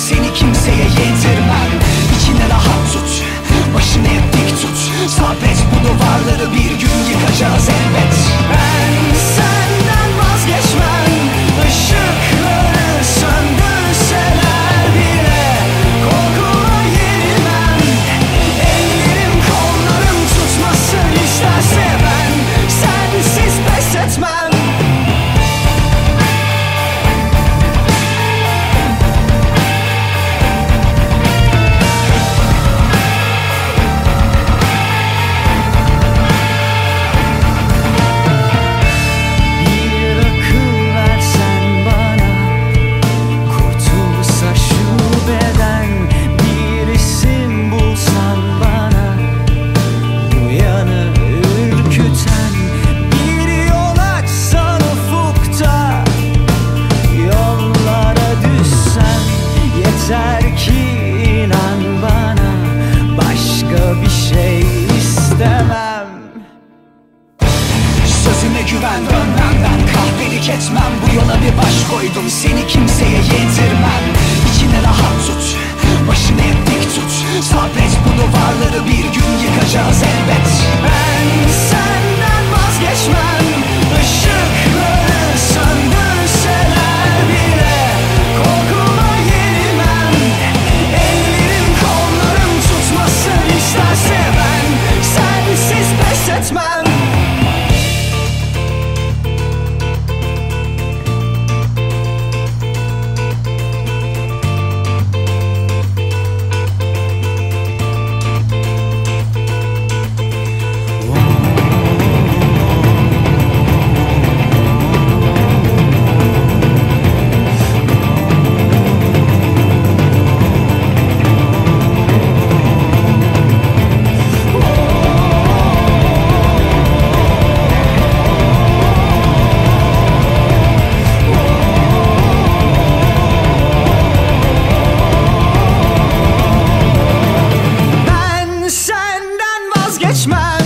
seni kimseye koydum seni kimseye yedirmem. İçine rahat tut, başını hep dik tut. Sabret bunu varları bir gün yıkacağız elbet. manchmal